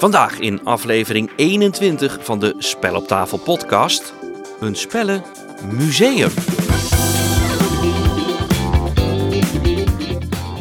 Vandaag in aflevering 21 van de Spel op tafel podcast. Een spellenmuseum.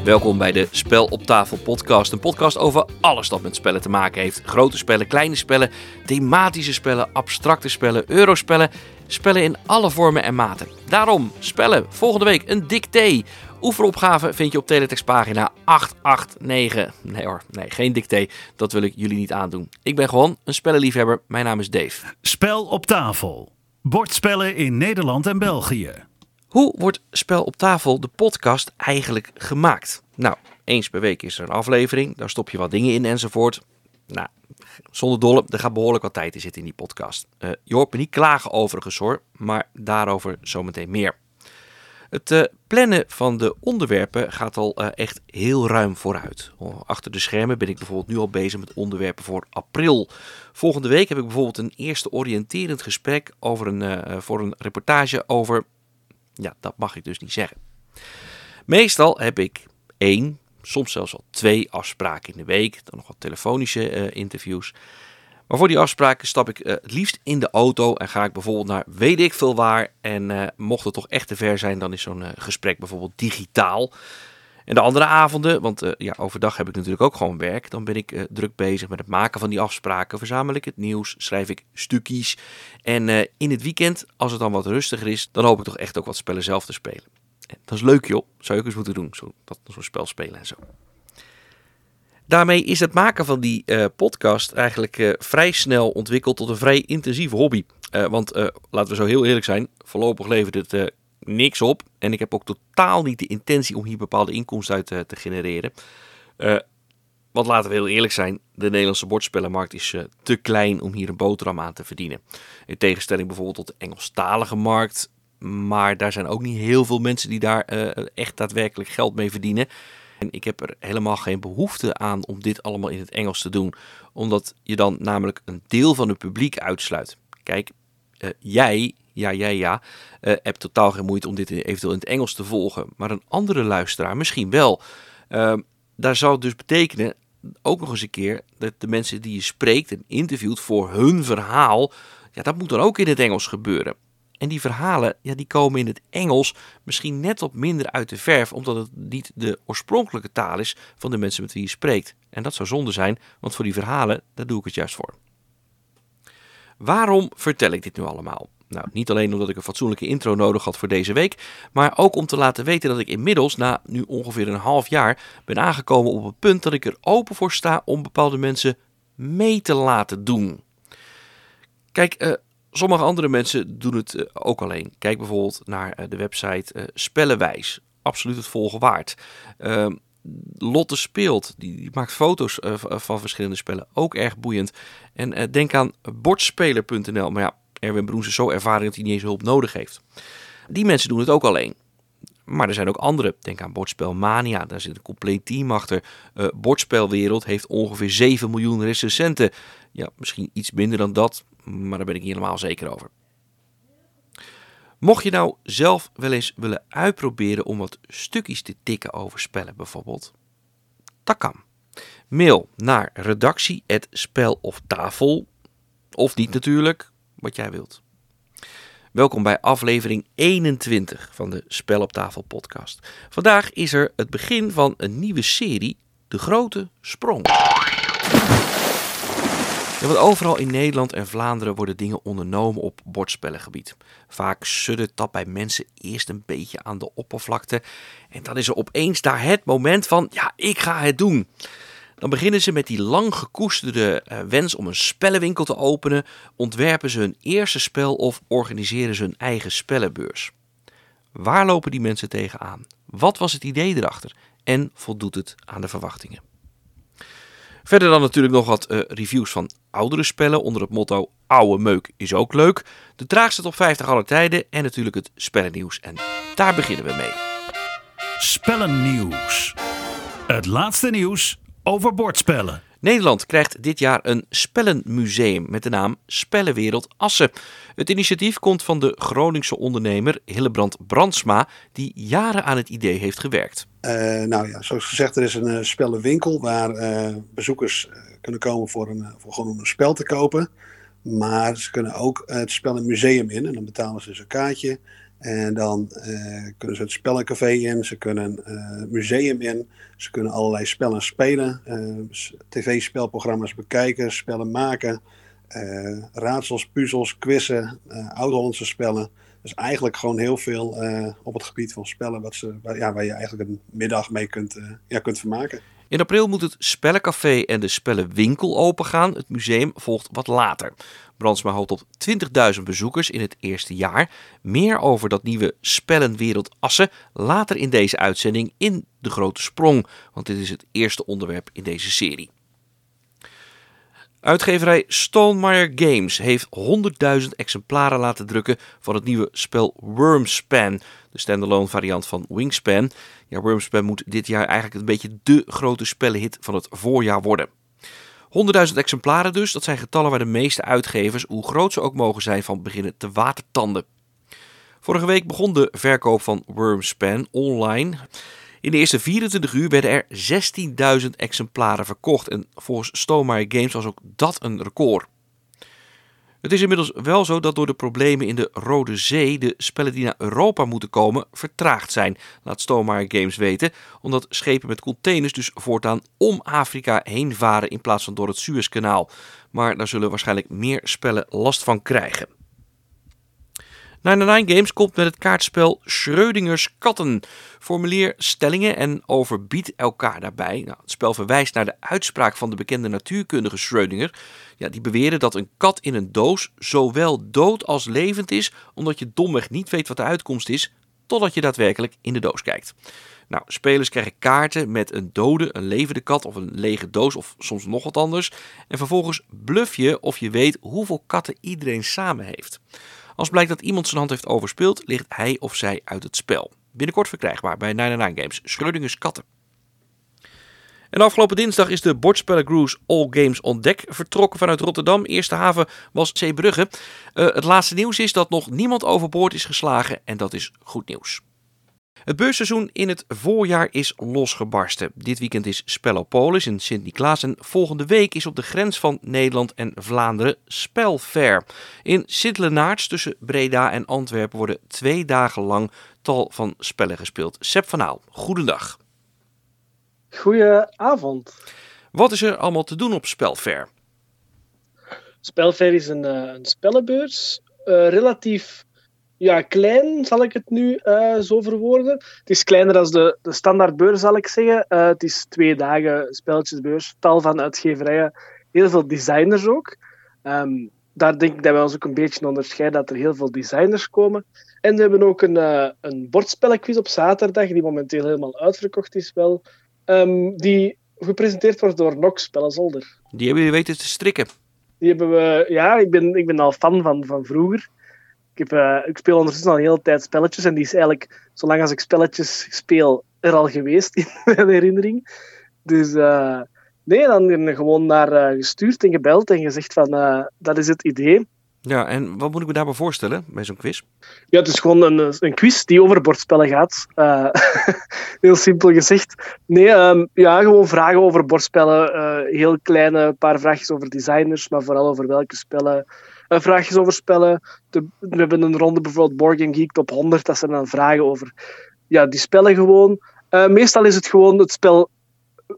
Welkom bij de Spel op tafel podcast. Een podcast over alles dat met spellen te maken heeft. Grote spellen, kleine spellen, thematische spellen, abstracte spellen, eurospellen. Spellen in alle vormen en maten. Daarom spellen. Volgende week een dicté. Oefenopgave vind je op teletextpagina 889. Nee hoor, nee, geen dicté. Dat wil ik jullie niet aandoen. Ik ben gewoon een spellenliefhebber. Mijn naam is Dave. Spel op tafel. Bordspellen in Nederland en België. Hoe wordt Spel op tafel, de podcast, eigenlijk gemaakt? Nou, eens per week is er een aflevering. Daar stop je wat dingen in enzovoort. Nou, zonder dolle, er gaat behoorlijk wat tijd in zitten in die podcast. Uh, je hoort me niet klagen overigens hoor, maar daarover zometeen meer. Het uh, plannen van de onderwerpen gaat al uh, echt heel ruim vooruit. Achter de schermen ben ik bijvoorbeeld nu al bezig met onderwerpen voor april. Volgende week heb ik bijvoorbeeld een eerste oriënterend gesprek over een, uh, voor een reportage over. Ja, dat mag ik dus niet zeggen. Meestal heb ik één, soms zelfs al twee afspraken in de week. Dan nog wat telefonische interviews. Maar voor die afspraken stap ik uh, het liefst in de auto en ga ik bijvoorbeeld naar weet ik veel waar. En uh, mocht het toch echt te ver zijn, dan is zo'n uh, gesprek bijvoorbeeld digitaal. En de andere avonden, want ja, overdag heb ik natuurlijk ook gewoon werk, dan ben ik druk bezig met het maken van die afspraken. Verzamel ik het nieuws, schrijf ik stukjes. En in het weekend, als het dan wat rustiger is, dan hoop ik toch echt ook wat spellen zelf te spelen. En dat is leuk joh, zou je ook eens moeten doen, zo'n zo spel spelen en zo. Daarmee is het maken van die uh, podcast eigenlijk uh, vrij snel ontwikkeld tot een vrij intensieve hobby. Uh, want laten we zo heel eerlijk zijn, voorlopig levert het niks op. En ik heb ook totaal niet de intentie om hier bepaalde inkomsten uit te genereren. want laten we heel eerlijk zijn, de Nederlandse bordspellenmarkt is te klein om hier een boterham aan te verdienen. In tegenstelling bijvoorbeeld tot de Engelstalige markt. Maar daar zijn ook niet heel veel mensen die daar echt daadwerkelijk geld mee verdienen. En ik heb er helemaal geen behoefte aan om dit allemaal in het Engels te doen, omdat je dan namelijk een deel van het publiek uitsluit. Kijk, uh, jij, ja, jij, ja, uh, hebt totaal geen moeite om dit eventueel in het Engels te volgen, maar een andere luisteraar misschien wel. Uh, daar zou het dus betekenen, ook nog eens een keer, dat de mensen die je spreekt en interviewt voor hun verhaal, ja, dat moet dan ook in het Engels gebeuren. En die verhalen ja, die komen in het Engels misschien net wat minder uit de verf, omdat het niet de oorspronkelijke taal is van de mensen met wie je spreekt. En dat zou zonde zijn, want voor die verhalen, daar doe ik het juist voor. Waarom vertel ik dit nu allemaal? Nou, niet alleen omdat ik een fatsoenlijke intro nodig had voor deze week, maar ook om te laten weten dat ik inmiddels, na nu ongeveer een half jaar, ben aangekomen op het punt dat ik er open voor sta om bepaalde mensen mee te laten doen. Kijk, uh, Sommige andere mensen doen het eh, ook alleen. Kijk bijvoorbeeld naar eh, de website uh, Spellenwijs. Absoluut het volgen waard. Ehm, Lotte speelt, die, maakt foto's van verschillende spellen. Ook erg boeiend. En denk aan bordspeler.nl. Maar ja, Erwin Broens is zo ervaren dat hij niet eens hulp nodig heeft. Die mensen doen het ook alleen. Maar er zijn ook andere. Denk aan Bordspelmania. Daar zit een compleet team achter. Bordspelwereld heeft ongeveer 7 miljoen recensenten. Ja, misschien iets minder dan dat maar daar ben ik niet helemaal zeker over. Mocht je nou zelf wel eens willen uitproberen om wat stukjes te tikken over spellen bijvoorbeeld, dat kan. Mail naar redactie@spel of tafel of niet natuurlijk, wat jij wilt. Welkom bij aflevering 21 van de Spel op tafel podcast. Vandaag is er het begin van een nieuwe serie, De Grote Sprong. Want overal in Nederland en Vlaanderen worden dingen ondernomen op bordspellengebied. Vaak suddert dat bij mensen eerst een beetje aan de oppervlakte. En dan is er opeens daar het moment van, ja, ik ga het doen. Dan beginnen ze met die lang gekoesterde uh, wens om een spellenwinkel te openen, ontwerpen ze hun eerste spel of organiseren ze hun eigen spellenbeurs. Waar lopen die mensen tegenaan? Wat was het idee erachter? En voldoet het aan de verwachtingen? Verder dan natuurlijk nog wat uh, reviews van oudere spellen onder het motto oude meuk is ook leuk. De traagste top 50 aller tijden en natuurlijk het spellennieuws. En daar beginnen we mee. Spellennieuws. Het laatste nieuws over bordspellen. Nederland krijgt dit jaar een spellenmuseum met de naam Spellenwereld Assen. Het initiatief komt van de Groningse ondernemer Hillebrand Brandsma, die jaren aan het idee heeft gewerkt. Uh, nou ja, zoals gezegd, er is een uh, spellenwinkel waar uh, bezoekers kunnen komen voor, een, voor gewoon een spel te kopen. Maar ze kunnen ook het spellenmuseum in en dan betalen ze dus een kaartje. En dan uh, kunnen ze het spellencafé in, ze kunnen uh, museum in, ze kunnen allerlei spellen spelen, uh, tv-spelprogramma's bekijken, spellen maken, raadsels, puzzels, quizzen, oud-Hollandse spellen. Dus eigenlijk gewoon heel veel op het gebied van spellen wat ze, waar, ja, waar je eigenlijk een middag mee kunt, ja, kunt vermaken. In april moet het Spellencafé en de Spellenwinkel opengaan. Het museum volgt wat later. Brandsma hoopt op 20.000 bezoekers in het eerste jaar. Meer over dat nieuwe Spellenwereld Assen later in deze uitzending in De Grote Sprong. Want dit is het eerste onderwerp in deze serie. Uitgeverij Stonemeyer Games heeft 100.000 exemplaren laten drukken van het nieuwe spel Wormspan, de standalone variant van Wingspan. Ja, Wormspan moet dit jaar eigenlijk een beetje de grote spellenhit van het voorjaar worden. 100.000 exemplaren dus, dat zijn getallen waar de meeste uitgevers, hoe groot ze ook mogen zijn, van beginnen te watertanden. Vorige week begon de verkoop van Wormspan online. In de eerste 24 uur werden er 16.000 exemplaren verkocht. En volgens Stonemeyer Games was ook dat een record. Het is inmiddels wel zo dat door de problemen in de Rode Zee de spellen die naar Europa moeten komen vertraagd zijn, laat Stonemeyer Games weten, omdat schepen met containers dus voortaan om Afrika heen varen in plaats van door het Suezkanaal. Maar daar zullen waarschijnlijk meer spellen last van krijgen. Nine Games komt met het kaartspel Schrödingers katten. Formuleer stellingen en overbiedt elkaar daarbij. Nou, het spel verwijst naar de uitspraak van de bekende natuurkundige Schrödinger. Ja, die beweerde dat een kat in een doos zowel dood als levend is, omdat je domweg niet weet wat de uitkomst is, totdat je daadwerkelijk in de doos kijkt. Nou, spelers krijgen kaarten met een dode, een levende kat of een lege doos of soms nog wat anders. En vervolgens bluff je of je weet hoeveel katten iedereen samen heeft. Als blijkt dat iemand zijn hand heeft overspeeld, ligt hij of zij uit het spel. Binnenkort verkrijgbaar bij 99 Games Schrödingers Katten. En afgelopen dinsdag is de bordspellencruise All Games on Deck vertrokken vanuit Rotterdam. Eerste haven was Zeebrugge. Uh, het laatste nieuws is dat nog niemand overboord is geslagen en dat is goed nieuws. Het beurseizoen in het voorjaar is losgebarsten. Dit weekend is Spellopolis in Sint-Niklaas en volgende week is op de grens van Nederland en Vlaanderen Spelfair. In Sint-Lenaarts tussen Breda en Antwerpen worden twee dagen lang tal van spellen gespeeld. Seb van Aal, goedendag. Goedenavond. Wat is er allemaal te doen op Spelfair? Spelfair is een, uh, een spellenbeurs. Uh, relatief ja, klein, zal ik het nu uh, zo verwoorden. Het is kleiner dan de, de standaardbeurs, zal ik zeggen. Uh, het is twee dagen spelletjesbeurs, tal van uitgeverijen, heel veel designers ook. Um, daar denk ik dat we ons ook een beetje onderscheiden, dat er heel veel designers komen. En we hebben ook een, uh, een bordspellenquiz op zaterdag, die momenteel helemaal uitverkocht is wel. Um, die gepresenteerd wordt door Nox Spellenzolder. Die hebben jullie weten te strikken. Die hebben we, ja, ik ben, ik ben al fan van, van vroeger. Heb, uh, ik speel ondertussen al een hele tijd spelletjes en die is eigenlijk, zolang als ik spelletjes speel, er al geweest in mijn herinnering. Dus uh, nee, dan gewoon naar uh, gestuurd en gebeld en gezegd van, dat is het idee. Ja, en wat moet ik me daarbij voorstellen bij zo'n quiz? Ja, het is gewoon een, een quiz die over bordspellen gaat. heel simpel gezegd. Nee, um, ja, gewoon vragen over bordspellen. heel kleine paar vraagjes over designers, maar vooral over welke spellen vraagjes over spellen. We hebben een ronde bijvoorbeeld Board Game Geek Top 100. Dat zijn dan vragen over ja, die spellen gewoon. Uh, meestal is het gewoon het spel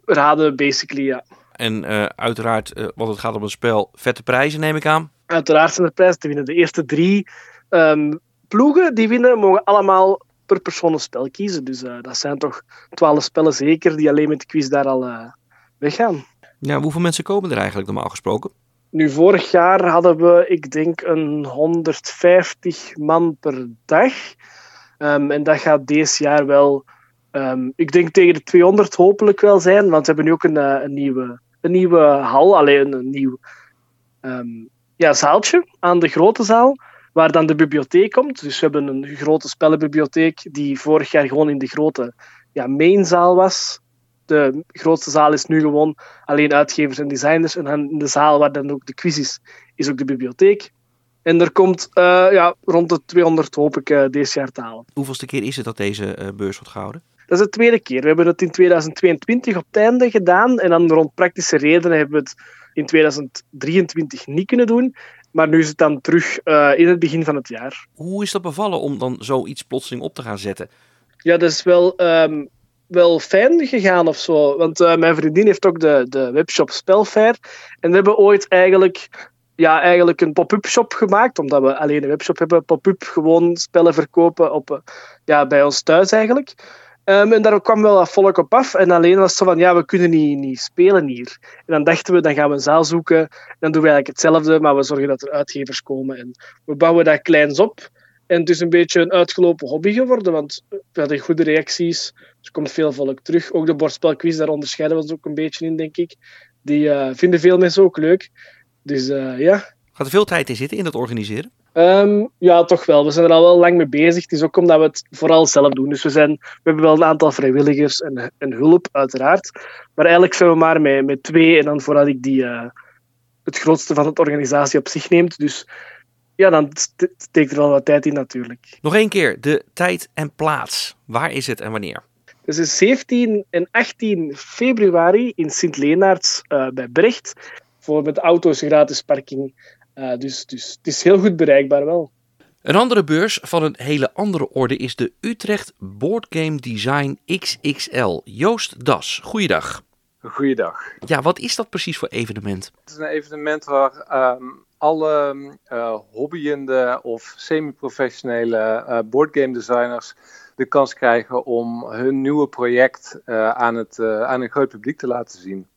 raden, basically, ja. En uh, uiteraard, want het gaat om een spel, vette prijzen neem ik aan. Uiteraard zijn er prijzen te winnen. De eerste drie um, ploegen die winnen, mogen allemaal per persoon een spel kiezen. Dus dat zijn toch twaalf spellen zeker, die alleen met de quiz daar al weggaan. Ja, hoeveel mensen komen er eigenlijk normaal gesproken? Nu, vorig jaar hadden we, ik denk, een 150 man per dag. Um, en dat gaat deze jaar wel, um, ik denk tegen de 200 hopelijk wel zijn. Want we hebben nu ook een, uh, een, nieuwe, een nieuwe hal, alleen een nieuw um, ja, zaaltje aan de grote zaal. Waar dan de bibliotheek komt. Dus we hebben een grote spellenbibliotheek die vorig jaar gewoon in de grote ja, mainzaal was. De grootste zaal is nu gewoon alleen uitgevers en designers. En dan in de zaal waar dan ook de quiz is, is ook de bibliotheek. En er komt uh, ja, rond de 200 hoop ik uh, deze jaar te halen. Hoeveelste keer is het dat deze uh, beurs wordt gehouden? Dat is de tweede keer. We hebben het in 2022 op het einde gedaan. En dan rond praktische redenen hebben we het in 2023 niet kunnen doen. Maar nu is het dan terug in het begin van het jaar. Hoe is dat bevallen om dan zoiets plotseling op te gaan zetten? Ja, dat is wel, um, wel fijn gegaan of zo. Want mijn vriendin heeft ook de, de webshop Spelfair. En we hebben ooit eigenlijk ja, eigenlijk een pop-up shop gemaakt, omdat we alleen een webshop hebben. Pop-up gewoon spellen verkopen op, ja, bij ons thuis eigenlijk. Um, en daar kwam wel wat volk op af. En alleen was zo van, ja, we kunnen niet, niet spelen hier. En dan dachten we, dan gaan we een zaal zoeken. Dan doen we eigenlijk hetzelfde, maar we zorgen dat er uitgevers komen. En we bouwen dat kleins op. En het is een beetje een uitgelopen hobby geworden, want we hadden goede reacties. Er komt veel volk terug. Ook de bordspelquiz, daar onderscheiden we ons ook een beetje in, denk ik. Die uh, vinden veel mensen ook leuk. Dus uh, ja. Gaat er veel tijd in zitten in dat organiseren? Um, ja, toch wel. We zijn er al wel lang mee bezig. Het is ook omdat we het vooral zelf doen. Dus we, zijn, we hebben wel een aantal vrijwilligers en, en hulp, uiteraard. Maar eigenlijk zijn we maar met, met twee. En dan vooral ik die uh, het grootste van de organisatie op zich neemt. Dus ja, dan steekt er wel wat tijd in natuurlijk. Nog één keer, de tijd en plaats. Waar is het en wanneer? Dus is 17 en 18 februari in Sint-Leenaerts uh, bij Brecht voor met auto's gratis parking. Uh, dus, dus het is heel goed bereikbaar wel. Een andere beurs van een hele andere orde is de Utrecht Board Game Design XXL. Joost Das, goeiedag. Goeiedag. Ja, wat is dat precies voor evenement? Het is een evenement waar um, alle uh, hobbyende of semi-professionele uh, boardgame designers de kans krijgen om hun nieuwe project uh, aan, het, aan een groot publiek te laten zien.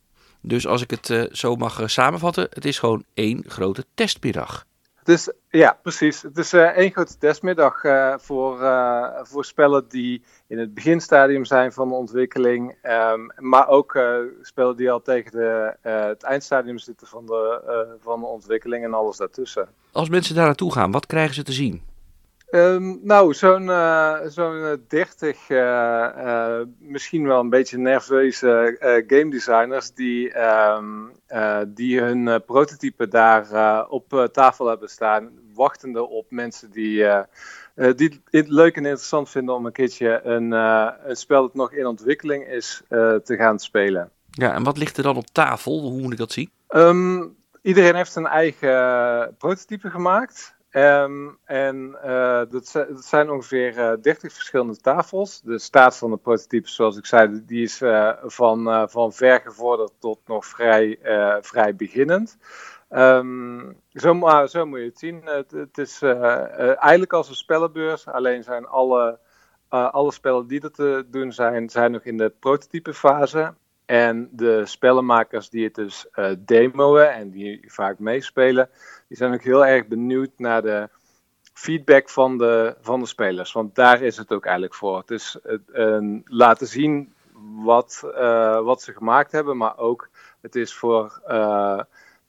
Dus als ik het zo mag samenvatten, het is gewoon één grote testmiddag. Het ja, precies. Het is uh, één grote testmiddag voor, voor spellen die in het beginstadium zijn van de ontwikkeling. Um, maar ook spellen die al tegen de, het eindstadium zitten van de, van de ontwikkeling en alles daartussen. Als mensen daar naartoe gaan, wat krijgen ze te zien? Um, nou, zo'n uh, zo'n 30, uh, uh, misschien wel een beetje nerveuze game designers die, um, die hun prototype daar op tafel hebben staan, wachtende op mensen die, die het leuk en interessant vinden om een keertje een, een spel dat nog in ontwikkeling is te gaan spelen. Ja, en wat ligt er dan op tafel? Hoe moet ik dat zien? Um, iedereen heeft zijn eigen prototype gemaakt. Um, en uh, dat, dat, zijn ongeveer uh, 30 verschillende tafels. De staat van de prototype, zoals ik zei, die is uh, van, van ver gevorderd tot nog vrij, vrij beginnend. Um, zo, zo, moet je het zien. Het, is eigenlijk als een spellenbeurs, alleen zijn alle, alle spellen die er te doen zijn, zijn nog in de prototype fase. En de spellenmakers die het dus uh, demoen en die vaak meespelen, die zijn ook heel erg benieuwd naar de feedback van de, van de spelers. Want daar is het ook eigenlijk voor. Het is laten zien wat, uh, wat ze gemaakt hebben, maar ook het is voor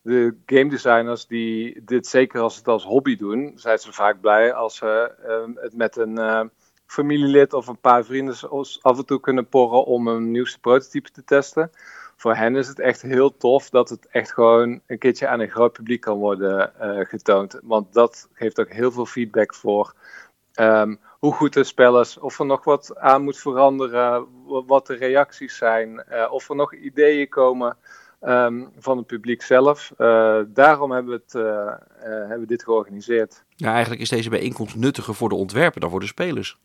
de game designers die dit zeker als het als hobby doen, zijn ze vaak blij als ze het met een familielid of een paar vrienden af en toe kunnen porren om een nieuwste prototype te testen. Voor hen is het echt heel tof dat het echt gewoon een keertje aan een groot publiek kan worden uh, getoond. Want dat geeft ook heel veel feedback voor um, hoe goed het spel is, of er nog wat aan moet veranderen, wat de reacties zijn, uh, of er nog ideeën komen um, van het publiek zelf. Uh, daarom hebben we, het, hebben we dit georganiseerd. Ja, eigenlijk is deze bijeenkomst nuttiger voor de ontwerper dan voor de spelers.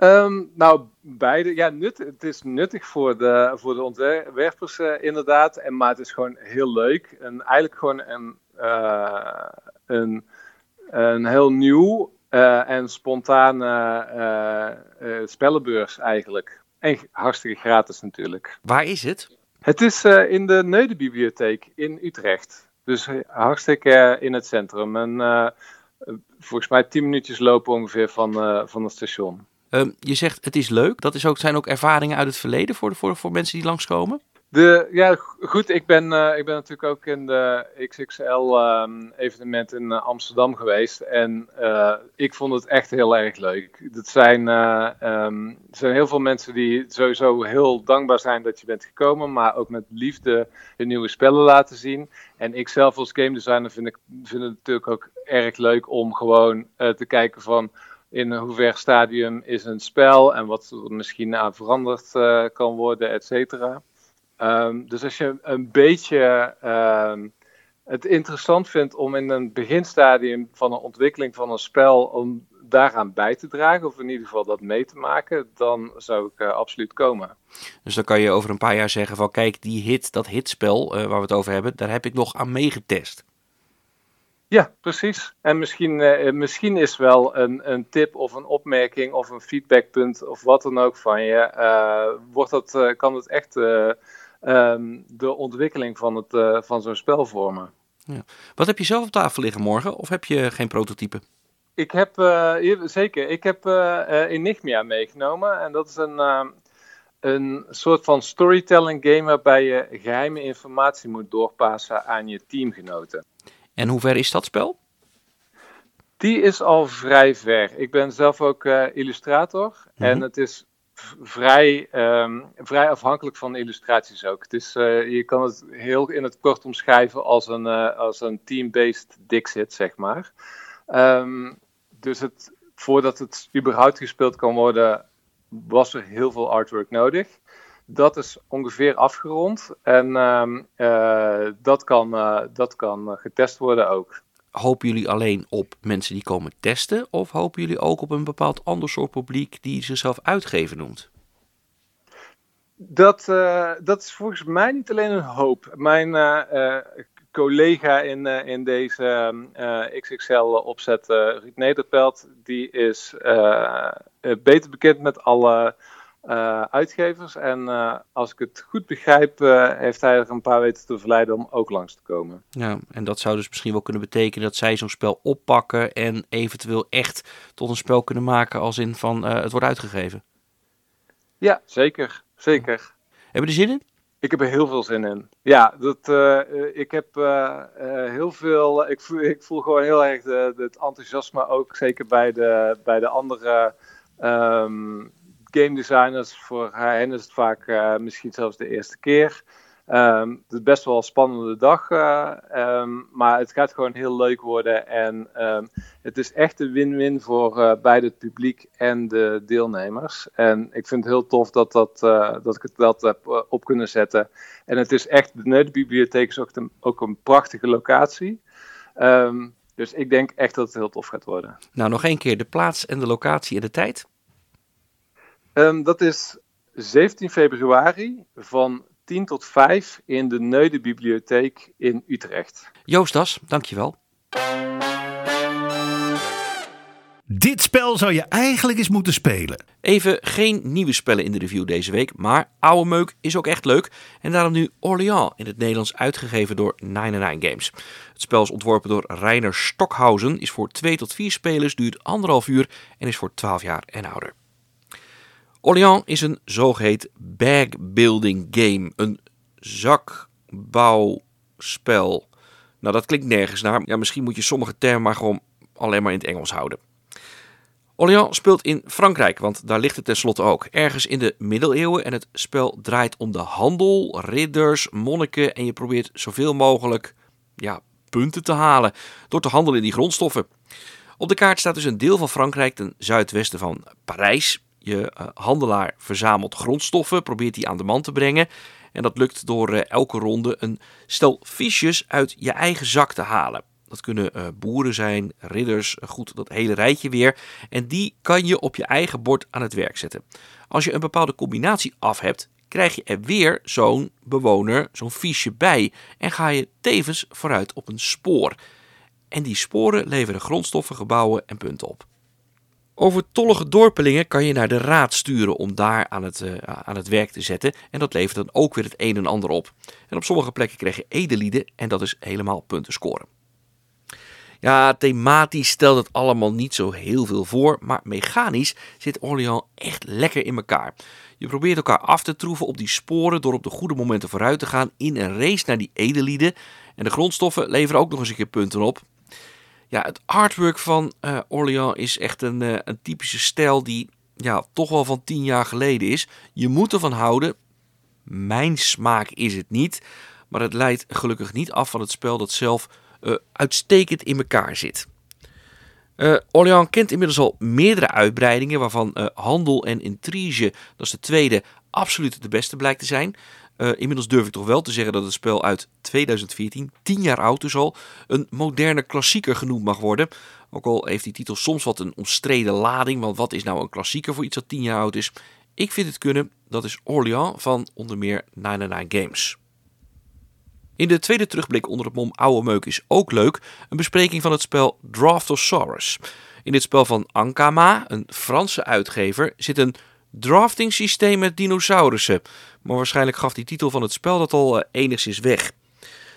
Um, nou, beide. Ja, nut, het is nuttig voor de, voor de ontwerpers uh, inderdaad. En, maar het is gewoon heel leuk. En eigenlijk gewoon een, uh, een, een heel nieuw uh, en spontane spellenbeurs eigenlijk. En hartstikke gratis natuurlijk. Waar is het? Het is in de Neudenbibliotheek in Utrecht. Dus hartstikke in het centrum. En volgens mij tien minuutjes lopen ongeveer van, van het station. Um, je zegt het is leuk. Dat is ook, zijn ook ervaringen uit het verleden voor, voor, voor mensen die langskomen? De, ja, goed. Ik ben, uh, ik ben natuurlijk ook in de XXL-evenement ehm, in uh, Amsterdam geweest. En uh, ik vond het echt heel erg leuk. Zijn, um, er zijn heel veel mensen die sowieso heel dankbaar zijn dat je bent gekomen. Maar ook met liefde de nieuwe spellen laten zien. En ik zelf als game designer vind, ik, vind het natuurlijk ook erg leuk om gewoon te kijken van in hoever stadium is een spel en wat er misschien aan veranderd kan worden, et cetera. Um, dus als je een beetje um, het interessant vindt om in een beginstadium van een ontwikkeling van een spel om daaraan bij te dragen, of in ieder geval dat mee te maken, dan zou ik uh, absoluut komen. Dus dan kan je over een paar jaar zeggen van kijk, die hit, dat hitspel uh, waar we het over hebben, daar heb ik nog aan meegetest. Ja, precies. En misschien, uh, misschien is wel een, een tip of een opmerking of een feedbackpunt of wat dan ook van je. wordt dat, kan het echt um, de ontwikkeling van, het, van zo'n spel vormen. Ja. Wat heb je zelf op tafel liggen morgen? Of heb je geen prototype? Ik heb, zeker, ik heb Enigmia meegenomen. En dat is een, een soort van storytelling game waarbij je geheime informatie moet doorpassen aan je teamgenoten. En hoe ver is dat spel? Die is al vrij ver. Ik ben zelf ook illustrator. Mm -hmm. En het is vrij, um, vrij afhankelijk van de illustraties ook. Het is, uh, je kan het heel in het kort omschrijven als een, uh, als een team-based Dixit, zeg maar. Um, dus het, voordat het überhaupt gespeeld kan worden, was er heel veel artwork nodig. Dat is ongeveer afgerond en um, uh, dat, kan, dat kan getest worden ook hopen jullie alleen op mensen die komen testen? Of hopen jullie ook op een bepaald ander soort publiek die zichzelf uitgeven noemt? Dat, uh, dat is volgens mij niet alleen een hoop. Mijn uh, uh, collega in, in deze XXL-opzet, Ruud Nederpelt, die is beter bekend met alle uh, uitgevers. En uh, als ik het goed begrijp, uh, heeft hij er een paar weten te verleiden om ook langs te komen. Ja, en dat zou dus misschien wel kunnen betekenen dat zij zo'n spel oppakken en eventueel echt tot een spel kunnen maken als in van het wordt uitgegeven. Ja, zeker. Zeker. Hebben je er zin in? Ik heb er heel veel zin in. Ja, dat, ik heb heel veel. Ik voel, ik voel gewoon heel erg de, het enthousiasme ook, zeker bij de, bij de andere. Um, game designers, voor hen is het vaak uh, misschien zelfs de eerste keer. Um, het is best wel een spannende dag, uh, um, maar het gaat gewoon heel leuk worden. En um, het is echt een win-win voor uh, beide het publiek en de deelnemers. En ik vind het heel tof dat, dat, dat ik het dat heb op kunnen zetten. En het is echt, de Neudenbibliotheek is ook een, ook een prachtige locatie. dus ik denk echt dat het heel tof gaat worden. Nou, nog één keer de plaats en de locatie en de tijd. Um, dat is 17 februari van 10 tot 5 in de Neudenbibliotheek in Utrecht. Joost Das, dankjewel. Dit spel zou je eigenlijk eens moeten spelen. Even geen nieuwe spellen in de review deze week, maar oude meuk is ook echt leuk. En daarom nu Orléans in het Nederlands uitgegeven door 99 Games. Het spel is ontworpen door Reiner Stockhausen, is voor 2 tot 4 spelers, duurt anderhalf uur en is voor 12 jaar en ouder. Orléans is een zogeheten bag-building game. Een zakbouwspel. Nou, dat klinkt nergens naar. Ja, misschien moet je sommige termen maar gewoon alleen maar in het Engels houden. Orléans speelt in Frankrijk, want daar ligt het tenslotte ook. Ergens in de middeleeuwen en het spel draait om de handel, ridders, monniken en je probeert zoveel mogelijk ja, punten te halen door te handelen in die grondstoffen. Op de kaart staat dus een deel van Frankrijk ten zuidwesten van Parijs. Je uh, handelaar verzamelt grondstoffen, probeert die aan de man te brengen. En dat lukt door uh, elke ronde een stel fiches uit je eigen zak te halen. Dat kunnen uh, boeren zijn, ridders, goed, dat hele rijtje weer. En die kan je op je eigen bord aan het werk zetten. Als je een bepaalde combinatie af hebt, krijg je er weer zo'n bewoner, zo'n fiche bij. En ga je tevens vooruit op een spoor. En die sporen leveren grondstoffen, gebouwen en punten op. Overtollige dorpelingen kan je naar de raad sturen om daar aan het, uh, aan het werk te zetten. En dat levert dan ook weer het een en ander op. En op sommige plekken krijg je edelieden en dat is helemaal punten scoren. Ja, thematisch stelt het allemaal niet zo heel veel voor, maar mechanisch zit Orléans echt lekker in elkaar. Je probeert elkaar af te troeven op die sporen door op de goede momenten vooruit te gaan in een race naar die edelieden. En de grondstoffen leveren ook nog eens een keer punten op. Ja, het artwork van uh, Orléans is echt een, uh, een typische stijl die ja, toch wel van tien jaar geleden is. Je moet ervan houden. Mijn smaak is het niet. Maar het leidt gelukkig niet af van het spel dat zelf uh, uitstekend in elkaar zit. Uh, Orléans kent inmiddels al meerdere uitbreidingen, waarvan Handel en Intrige, dat is de tweede, absoluut de beste blijkt te zijn. Uh, inmiddels durf ik toch wel te zeggen dat het spel uit 2014, 10 jaar oud dus al, een moderne klassieker genoemd mag worden. Ook al heeft die titel soms wat een omstreden lading, want wat is nou een klassieker voor iets dat 10 jaar oud is? Ik vind het kunnen, dat is Orléans van onder meer 99 Games. In de tweede terugblik onder het mom Oude Meuk is ook leuk een bespreking van het spel Draftosaurus. In dit spel van Ankama, een Franse uitgever, zit een drafting systeem met dinosaurussen. Maar waarschijnlijk gaf die titel van het spel dat al uh, enigszins weg.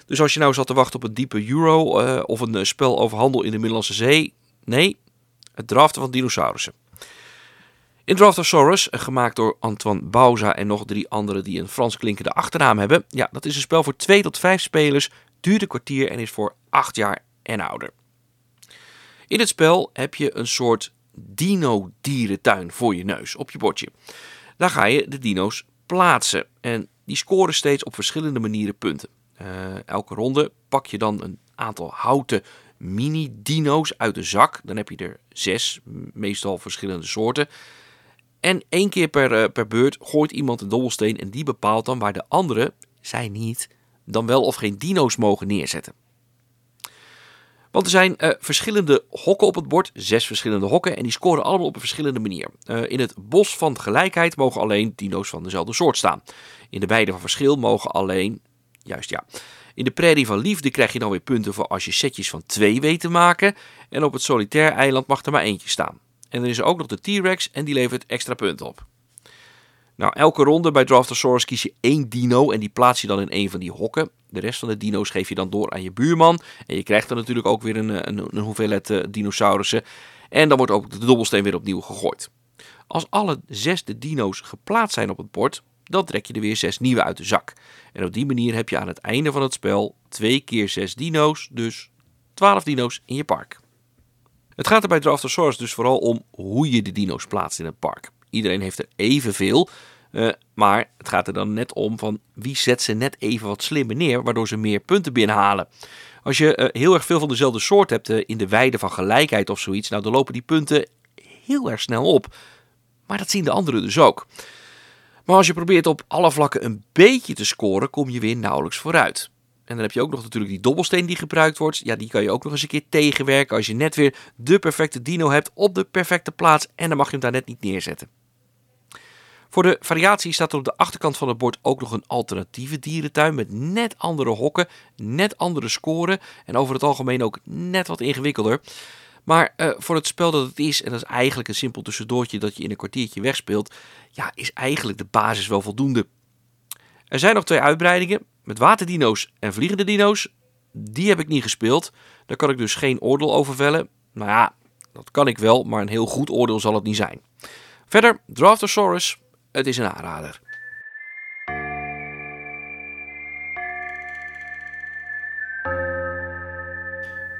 Dus als je nou zat te wachten op een diepe euro uh, of een uh, spel over handel in de Middellandse Zee, nee, het draften van dinosaurussen. In Draftosaurus, gemaakt door Antoine Bauza en nog drie anderen die een Frans klinkende achternaam hebben. Ja, dat is een spel voor 2 tot 5 spelers, duurt een kwartier en is voor 8 jaar en ouder. In het spel heb je een soort dino-dierentuin voor je neus op je bordje. Daar ga je de dino's plaatsen en die scoren steeds op verschillende manieren punten. Uh, elke ronde pak je dan een aantal houten mini-dino's uit de zak. Dan heb je er zes, meestal verschillende soorten. En één keer per, uh, per beurt gooit iemand een dobbelsteen en die bepaalt dan waar de anderen, zij niet, dan wel of geen dino's mogen neerzetten. Want er zijn uh, verschillende hokken op het bord, zes verschillende hokken, en die scoren allemaal op een verschillende manier. Uh, in het bos van gelijkheid mogen alleen dino's van dezelfde soort staan. In de weide van verschil mogen alleen, juist ja. In de prairie van liefde krijg je dan weer punten voor als je setjes van twee weet te maken. En op het solitair eiland mag er maar eentje staan. En er is ook nog de T-Rex en die levert extra punten op. Nou, elke ronde bij Draftosaurus kies je één dino en die plaats je dan in een van die hokken. De rest van de dino's geef je dan door aan je buurman. En je krijgt dan natuurlijk ook weer een, een, een hoeveelheid uh, dinosaurussen. En dan wordt ook de dobbelsteen weer opnieuw gegooid. Als alle zes de dino's geplaatst zijn op het bord, dan trek je er weer zes nieuwe uit de zak. En op die manier heb je aan het einde van het spel twee keer zes dino's, dus 12 dino's in je park. Het gaat er bij Draftosaurus dus vooral om hoe je de dino's plaatst in het park. Iedereen heeft er evenveel, uh, maar het gaat er dan net om van wie zet ze net even wat slimmer neer, waardoor ze meer punten binnenhalen. Als je uh, heel erg veel van dezelfde soort hebt uh, in de weide van gelijkheid of zoiets, nou dan lopen die punten heel erg snel op. Maar dat zien de anderen dus ook. Maar als je probeert op alle vlakken een beetje te scoren, kom je weer nauwelijks vooruit. En dan heb je ook nog natuurlijk die dobbelsteen die gebruikt wordt. Ja, die kan je ook nog eens een keer tegenwerken als je net weer de perfecte dino hebt op de perfecte plaats. En dan mag je hem daar net niet neerzetten. Voor de variatie staat er op de achterkant van het bord ook nog een alternatieve dierentuin met net andere hokken, net andere scoren en over het algemeen ook net wat ingewikkelder. Maar uh, voor het spel dat het is, en dat is eigenlijk een simpel tussendoortje dat je in een kwartiertje wegspeelt, ja, is eigenlijk de basis wel voldoende. Er zijn nog twee uitbreidingen met waterdino's en vliegende dino's. Die heb ik niet gespeeld. Daar kan ik dus geen oordeel over vellen. Nou ja, dat kan ik wel, maar een heel goed oordeel zal het niet zijn. Verder, Draftosaurus, het is een aanrader.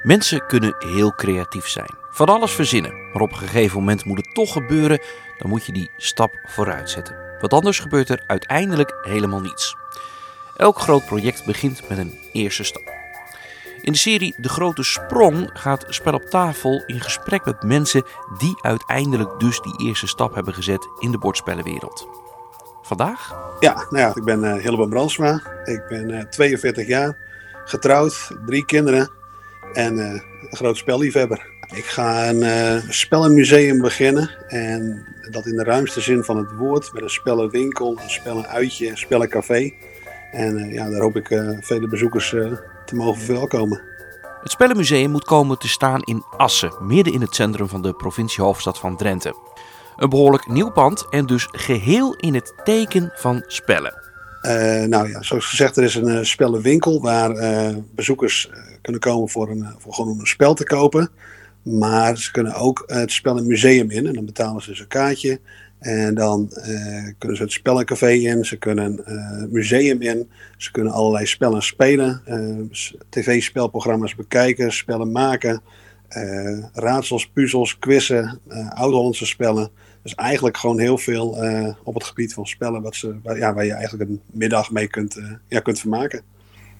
Mensen kunnen heel creatief zijn. Van alles verzinnen. Maar op een gegeven moment moet het toch gebeuren. Dan moet je die stap vooruit zetten. Want anders gebeurt er uiteindelijk helemaal niets. Elk groot project begint met een eerste stap. In de serie De Grote Sprong gaat Spel op tafel in gesprek met mensen die uiteindelijk dus die eerste stap hebben gezet in de bordspellenwereld. Vandaag? Ja, nou ja, ik ben uh, Hilleboom Brandsma. Ik ben uh, 42 jaar, getrouwd, drie kinderen en uh, een groot spelliefhebber. Ik ga een uh, spellenmuseum beginnen en dat in de ruimste zin van het woord met een spellenwinkel, een spellenuitje, een spellencafé. En ja, daar hoop ik vele bezoekers te mogen verwelkomen. Het Spellenmuseum moet komen te staan in Assen, midden in het centrum van de provinciehoofdstad van Drenthe. Een behoorlijk nieuw pand en dus geheel in het teken van spellen. nou ja, zoals gezegd, er is een spellenwinkel waar bezoekers kunnen komen voor, een, voor gewoon een spel te kopen. Maar ze kunnen ook het spel een museum in. En dan betalen ze dus een kaartje. En dan kunnen ze het spellencafé in. Ze kunnen het museum in. Ze kunnen allerlei spellen spelen. tv-spelprogramma's bekijken. Spellen maken. raadsels, puzzels, quizzen. oud-Hollandse spellen. Dus eigenlijk gewoon heel veel eh, op het gebied van spellen wat ze, waar, ja, waar je eigenlijk een middag mee kunt, ja, kunt vermaken.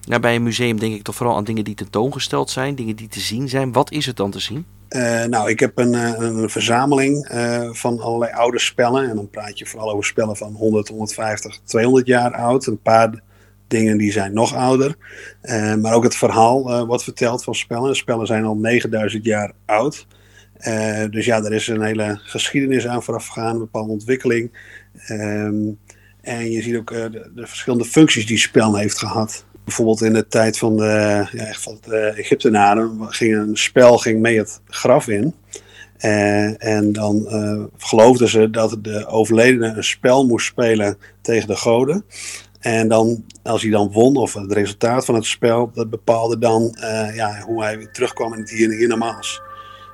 Nou, bij een museum denk ik toch vooral aan dingen die tentoongesteld zijn, dingen die te zien zijn. Wat is het dan te zien? Uh, nou, ik heb een, een verzameling van allerlei oude spellen. En dan praat je vooral over spellen van 100, 150, 200 jaar oud. Een paar dingen die zijn nog ouder. maar ook het verhaal wordt verteld van spellen. Spellen zijn al 9000 jaar oud. Dus ja, er is een hele geschiedenis aan vooraf gegaan, een bepaalde ontwikkeling. Um, en je ziet ook de, de, verschillende functies die spel heeft gehad. Bijvoorbeeld in de tijd van de, ja, Egyptenaren ging een spel ging mee het graf in. Uh, en dan geloofden ze dat de overledene een spel moest spelen tegen de goden. En dan, als hij dan won, of het resultaat van het spel, dat bepaalde dan ja, hoe hij terugkwam in het hier en hiernamaals.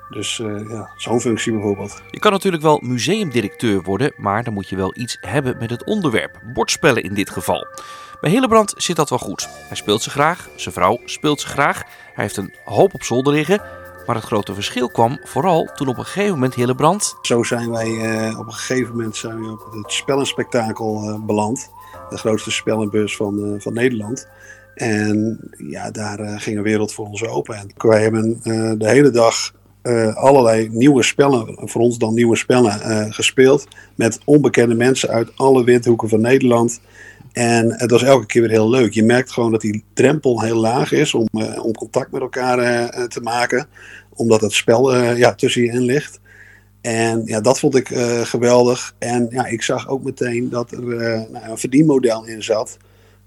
Dus ja, zo'n functie bijvoorbeeld. Je kan natuurlijk wel museumdirecteur worden, maar dan moet je wel iets hebben met het onderwerp. Bordspellen in dit geval. Bij Hillebrand zit dat wel goed. Hij speelt ze graag, zijn vrouw speelt ze graag. Hij heeft een hoop op zolder liggen. Maar het grote verschil kwam vooral toen op een gegeven moment Hillebrand... Zo zijn wij uh, op een gegeven moment zijn we op het spellenspectakel uh, beland. De grootste spellenbeurs van, van Nederland. En ja, daar ging een wereld voor ons open. En wij hebben de hele dag allerlei nieuwe spellen, voor ons dan nieuwe spellen, gespeeld. Met onbekende mensen uit alle windhoeken van Nederland. En het was elke keer weer heel leuk. Je merkt gewoon dat die drempel heel laag is om, uh, om contact met elkaar te maken. Omdat het spel ja, tussen je in ligt. En ja, dat vond ik geweldig. En ja, ik zag ook meteen dat er nou, een verdienmodel in zat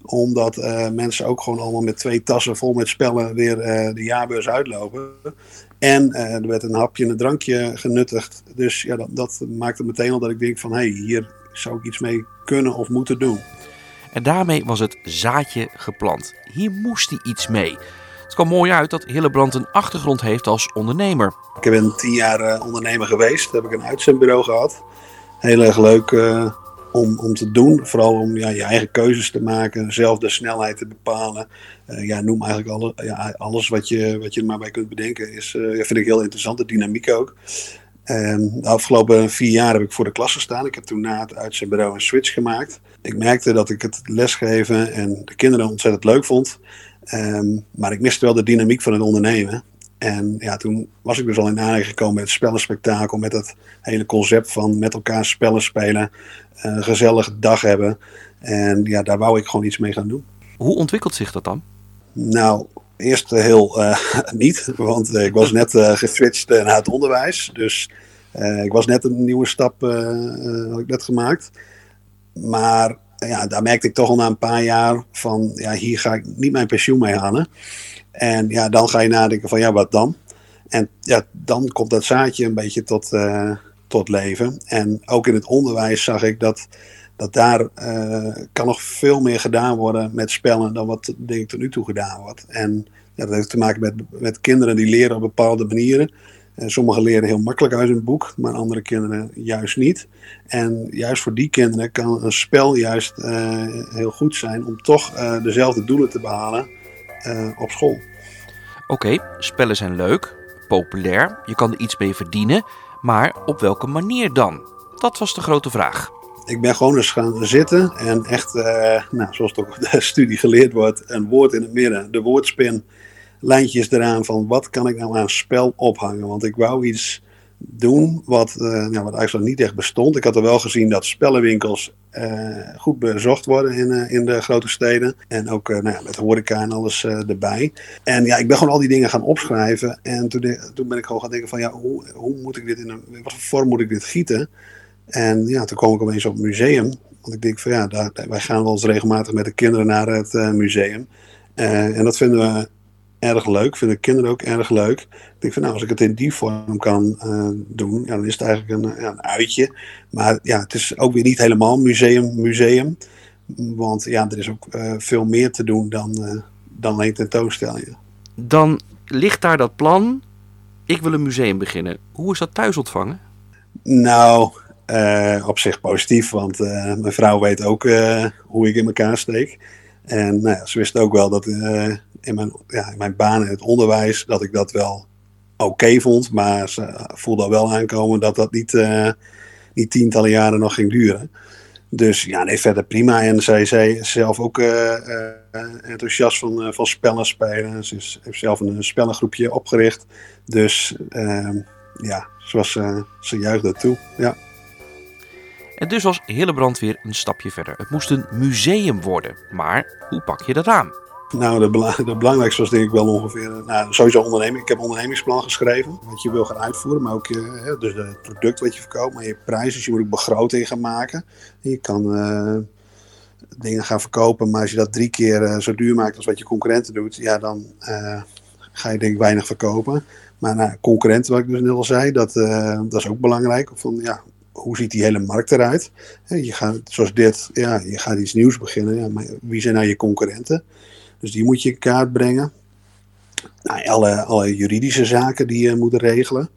omdat uh, mensen ook gewoon allemaal met twee tassen vol met spellen weer uh, de jaarbeurs uitlopen. En uh, er werd een hapje en een drankje genuttigd. Dus ja, dat, dat maakte meteen al dat ik denk van... hé, hey, hier zou ik iets mee kunnen of moeten doen. En daarmee was het zaadje geplant. Hier moest hij iets mee. Het kwam mooi uit dat Hillebrand een achtergrond heeft als ondernemer. Ik ben tien jaar ondernemer geweest. Heb ik een uitzendbureau gehad. Heel erg leuk om, om te doen. Vooral om ja, je eigen keuzes te maken, zelf de snelheid te bepalen. Uh, ja, noem eigenlijk alle, ja, alles wat je, wat je er maar bij kunt bedenken. Is, uh, vind ik heel interessant, de dynamiek ook. Uh, de afgelopen vier jaar heb ik voor de klas gestaan. Ik heb toen na het uitzendbureau een switch gemaakt. Ik merkte dat ik het lesgeven en de kinderen ontzettend leuk vond. Um, maar ik miste wel de dynamiek van het ondernemen. En ja, toen was ik dus al in aanraking gekomen met het spellenspectakel, met het hele concept van met elkaar spellen spelen, een gezellige dag hebben. En ja, daar wou ik gewoon iets mee gaan doen. Hoe ontwikkelt zich dat dan? Nou, eerst heel uh, niet, want uh, ik was net uh, geswitcht naar het onderwijs. Dus ik was net een nieuwe stap had ik net gemaakt. Maar ja, daar merkte ik toch al na een paar jaar van, ja, hier ga ik niet mijn pensioen mee halen. En ja, dan ga je nadenken van, ja, wat dan? En ja, dan komt dat zaadje een beetje tot, tot leven. En ook in het onderwijs zag ik dat, dat daar uh, kan nog veel meer gedaan worden met spellen dan wat denk ik tot nu toe gedaan wordt. En dat heeft te maken met, met kinderen die leren op bepaalde manieren. En sommigen leren heel makkelijk uit een boek, maar andere kinderen juist niet. En juist voor die kinderen kan een spel juist uh, heel goed zijn om toch uh, dezelfde doelen te behalen op school. Oké, spellen zijn leuk, populair, je kan er iets mee verdienen. Maar op welke manier dan? Dat was de grote vraag. Ik ben gewoon eens gaan zitten en echt, uh, nou, zoals het ook de studie geleerd wordt, een woord in het midden. De woordspin, lijntjes eraan van wat kan ik nou aan spel ophangen. Want ik wou iets doen wat, uh, nou, wat eigenlijk niet echt bestond. Ik had er wel gezien dat spellenwinkels uh, goed bezocht worden in, in de grote steden. En ook nou met horeca en alles erbij. En ja, ik ben gewoon al die dingen gaan opschrijven. En toen, toen ben ik gewoon gaan denken van ja, hoe, hoe moet ik dit in een, wat voor vorm moet ik dit gieten? En ja, toen kwam ik opeens op het museum. Want ik denk van ja, daar, wij gaan wel eens regelmatig met de kinderen naar het museum. en dat vinden we erg leuk. Vinden kinderen ook erg leuk. Ik denk van nou, als ik het in die vorm kan uh, doen, ja, dan is het eigenlijk een, ja, een uitje. Maar ja, het is ook weer niet helemaal museum, museum. Want ja, er is ook veel meer te doen dan, dan alleen tentoonstellingen. dan ligt daar dat plan. Ik wil een museum beginnen. Hoe is dat thuis ontvangen? Nou, uh, op zich positief, want uh, mijn vrouw weet ook uh, hoe ik in elkaar steek. En nou ja, ze wist ook wel dat in, mijn, ja, in mijn baan in het onderwijs dat ik dat wel oké vond. Maar ze voelde wel aankomen dat dat niet, niet tientallen jaren nog ging duren. Dus ja, nee, verder prima. En zij zei zelf ook enthousiast van, van spellen spelen. Ze is, heeft zelf een spellengroepje opgericht. Dus ehm, ja, zoals ze juichte toe. Ja. En dus was Hillebrand weer een stapje verder. Het moest een museum worden. Maar hoe pak je dat aan? Nou, de, belangrijkste was denk ik wel ongeveer, nou, sowieso onderneming. Ik heb een ondernemingsplan geschreven, wat je wil gaan uitvoeren, maar ook je, dus het product wat je verkoopt, maar je prijzen. Dus je moet ook begroting gaan maken. Je kan uh, dingen gaan verkopen, maar als je dat drie keer uh, zo duur maakt als wat je concurrenten doet, ja, dan uh, ga je denk ik weinig verkopen. Maar nou, concurrenten, wat ik dus net al zei, dat, dat is ook belangrijk. Van, ja, hoe ziet die hele markt eruit? Je gaat, zoals dit, ja, je gaat iets nieuws beginnen. Ja, maar wie zijn nou je concurrenten? Dus die moet je in kaart brengen. Nou, alle, alle juridische zaken die je moet regelen.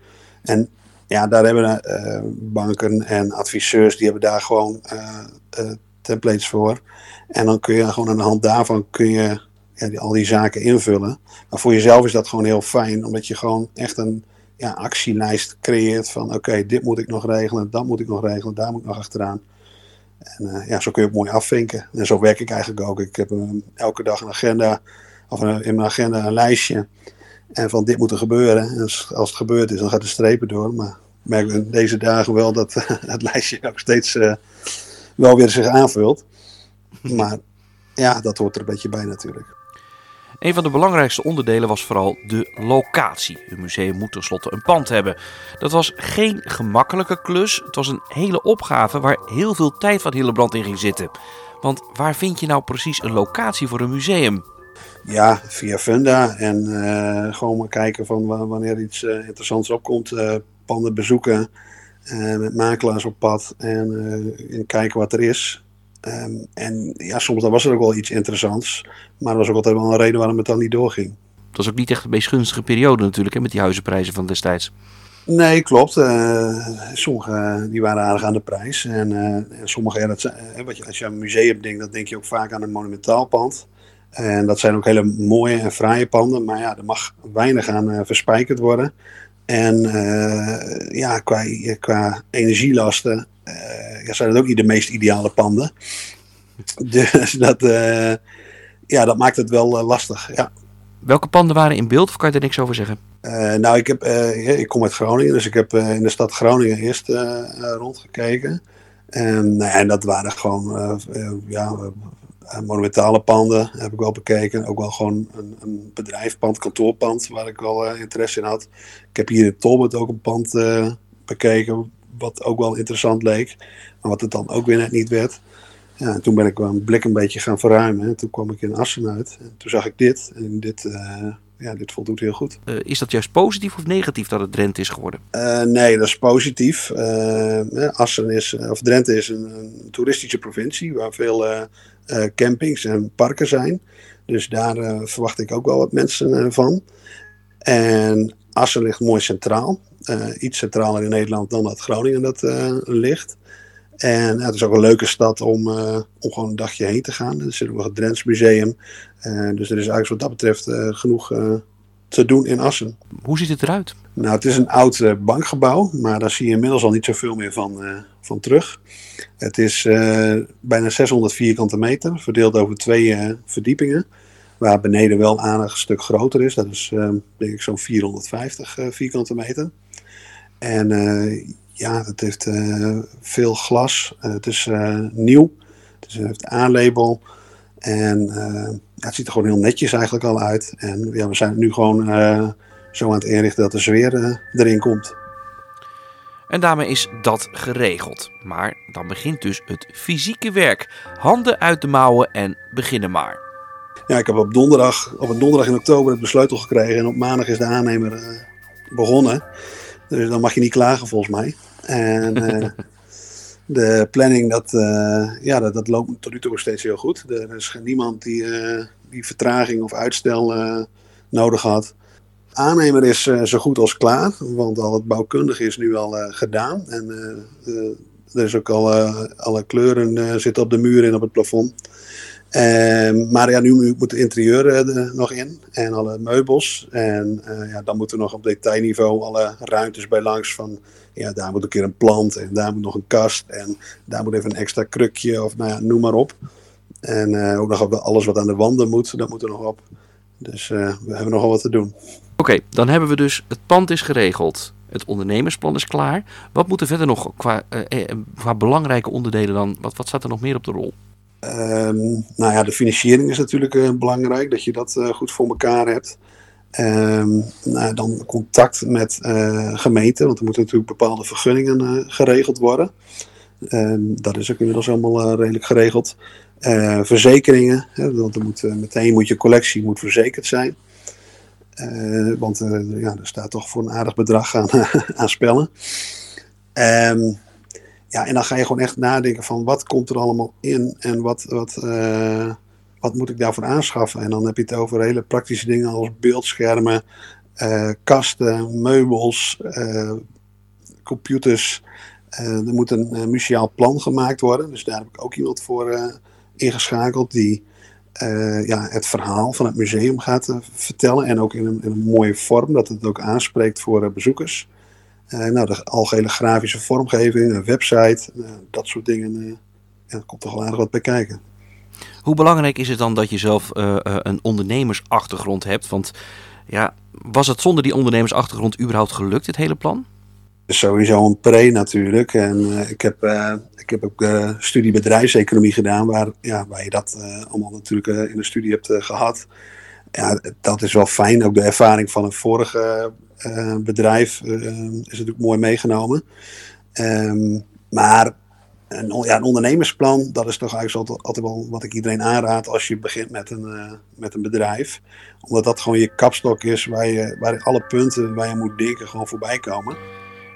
En ja, daar hebben uh, banken en adviseurs, die hebben daar gewoon uh, uh, templates voor. En dan kun je gewoon aan de hand daarvan kun je ja, al die zaken invullen. Maar voor jezelf is dat gewoon heel fijn, omdat je gewoon echt een ja, actielijst creëert van oké, dit moet ik nog regelen, dat moet ik nog regelen, daar moet ik nog achteraan. En uh, ja, zo kun je het mooi afvinken. En zo werk ik eigenlijk ook. Ik heb um, elke dag een agenda, of een, in mijn agenda een lijstje. En van dit moet er gebeuren. En als, het gebeurd is, dan gaat de strepen door. Maar ik merk in deze dagen wel dat het lijstje ook steeds uh, wel weer zich aanvult. Maar ja, dat hoort er een beetje bij natuurlijk. Een van de belangrijkste onderdelen was vooral de locatie. Een museum moet tenslotte een pand hebben. Dat was geen gemakkelijke klus. Het was een hele opgave waar heel veel tijd van Hillebrand in ging zitten. Want waar vind je nou precies een locatie voor een museum? Ja, via Funda. En uh, gewoon maar kijken van wanneer iets uh, interessants opkomt. Uh, panden bezoeken. met makelaars op pad. En, en kijken wat er is. Um, en ja, soms dan was er ook wel iets interessants. Maar er was ook altijd wel een reden waarom het dan niet doorging. Het was ook niet echt de meest gunstige periode natuurlijk, hè, met die huizenprijzen van destijds. Nee, klopt. Uh, sommige die waren aardig aan de prijs. En, uh, en sommige, ja, dat, uh, wat je, als je aan een museum denkt, dan denk je ook vaak aan een monumentaal pand. En dat zijn ook hele mooie en fraaie panden. Maar ja, er mag weinig aan verspijkerd worden. En ja, qua, qua energielasten ja, zijn het ook niet de meest ideale panden. Dus dat, uh, ja, dat maakt het wel uh, lastig. Ja. Welke panden waren in beeld of kan je er niks over zeggen? Uh, nou, ik, heb, ik kom uit Groningen, dus ik heb in de stad Groningen eerst rondgekeken. En, nou, en dat waren gewoon ja, monumentale panden, heb ik wel bekeken. Ook wel gewoon een, een bedrijfpand, kantoorpand, waar ik wel interesse in had. Ik heb hier in Tolbert ook een pand bekeken, wat ook wel interessant leek. Maar wat het dan ook weer net niet werd. Ja, en toen ben ik mijn blik een beetje gaan verruimen. En toen kwam ik in Assen uit. En toen zag ik dit. En dit, uh, ja, dit voldoet heel goed. Uh, is dat juist positief of negatief dat het Drenthe is geworden? Uh, nee, dat is positief. Assen is, of Drenthe is een, een toeristische provincie waar veel campings en parken zijn. Dus daar verwacht ik ook wel wat mensen van. En Assen ligt mooi centraal. iets centraler in Nederland dan dat Groningen dat ligt. En het is ook een leuke stad om, uh, om gewoon een dagje heen te gaan. Er zit ook het Drents Museum. Dus er is eigenlijk wat dat betreft genoeg te doen in Assen. Hoe ziet het eruit? Nou, het is een oud bankgebouw, maar daar zie je inmiddels al niet zoveel meer van, van terug. Het is bijna 600 vierkante meter, verdeeld over twee verdiepingen. Waar beneden wel aardig een stuk groter is. Dat is denk ik zo'n 450 vierkante meter. En ja, het heeft uh, veel glas. Het is nieuw. Dus het heeft A-label. En het ziet er gewoon heel netjes eigenlijk al uit. En ja, we zijn nu gewoon zo aan het inrichten dat de sfeer erin komt. En daarmee is dat geregeld. Maar dan begint dus het fysieke werk. Handen uit de mouwen en beginnen maar. Ja, ik heb op donderdag, op een donderdag in oktober de sleutel gekregen. En op maandag is de aannemer begonnen. Dus dan mag je niet klagen volgens mij. En uh, de planning, dat, uh, ja, dat, dat, loopt tot nu toe steeds heel goed. Er is niemand die, die vertraging of uitstel nodig had. Aannemer is zo goed als klaar, want al het bouwkundige is nu al gedaan. En er is ook al alle kleuren zitten op de muren en op het plafond. Uh, maar ja, nu moet het interieur er nog in en alle meubels. En uh, ja, dan moeten we nog op detailniveau alle ruimtes bij langs. Van ja, daar moet een keer een plant en daar moet nog een kast. En daar moet even een extra krukje of nou ja, noem maar op. En uh, ook nog alles wat aan de wanden moet, dat moet er nog op. Dus we hebben nogal wat te doen. Oké, dan hebben we dus het pand is geregeld. Het ondernemersplan is klaar. Wat moet er verder nog qua, qua belangrijke onderdelen dan? Wat, wat staat er nog meer op de rol? Um, nou ja, de financiering is natuurlijk uh, belangrijk, dat je dat uh, goed voor elkaar hebt. Um, nou, dan contact met uh, gemeenten, want er moeten natuurlijk bepaalde vergunningen geregeld worden. Um, dat is ook inmiddels allemaal redelijk geregeld. verzekeringen, hè, want er moet, meteen moet je collectie moet verzekerd zijn. want ja, er staat toch voor een aardig bedrag aan, aan spellen. Ja, en dan ga je gewoon echt nadenken van wat komt er allemaal in en wat, wat, uh, wat moet ik daarvoor aanschaffen. En dan heb je het over hele praktische dingen als beeldschermen, uh, kasten, meubels, uh, computers. er moet een museaal plan gemaakt worden. Dus daar heb ik ook iemand voor ingeschakeld die ja, het verhaal van het museum gaat vertellen. En ook in een, in een mooie vorm, dat het ook aanspreekt voor bezoekers. Uh, nou, de algehele grafische vormgeving, een website, uh, dat soort dingen. Uh, ja, komt toch wel aardig wat bij kijken. Hoe belangrijk is het dan dat je zelf een ondernemersachtergrond hebt? Want ja, was het zonder die ondernemersachtergrond überhaupt gelukt, dit hele plan? Sowieso een pre natuurlijk. En ik, heb, ik heb ook de studie bedrijfseconomie gedaan, waar, ja, waar je dat allemaal natuurlijk in de studie hebt gehad. Ja, dat is wel fijn. Ook de ervaring van een vorige uh, bedrijf uh, is natuurlijk mooi meegenomen. Um, maar een, ja, een ondernemersplan, dat is toch eigenlijk altijd, altijd wel wat ik iedereen aanraad als je begint met een, uh, met een bedrijf. Omdat dat gewoon je kapstok is waar, je, waar alle punten waar je moet denken gewoon voorbij komen.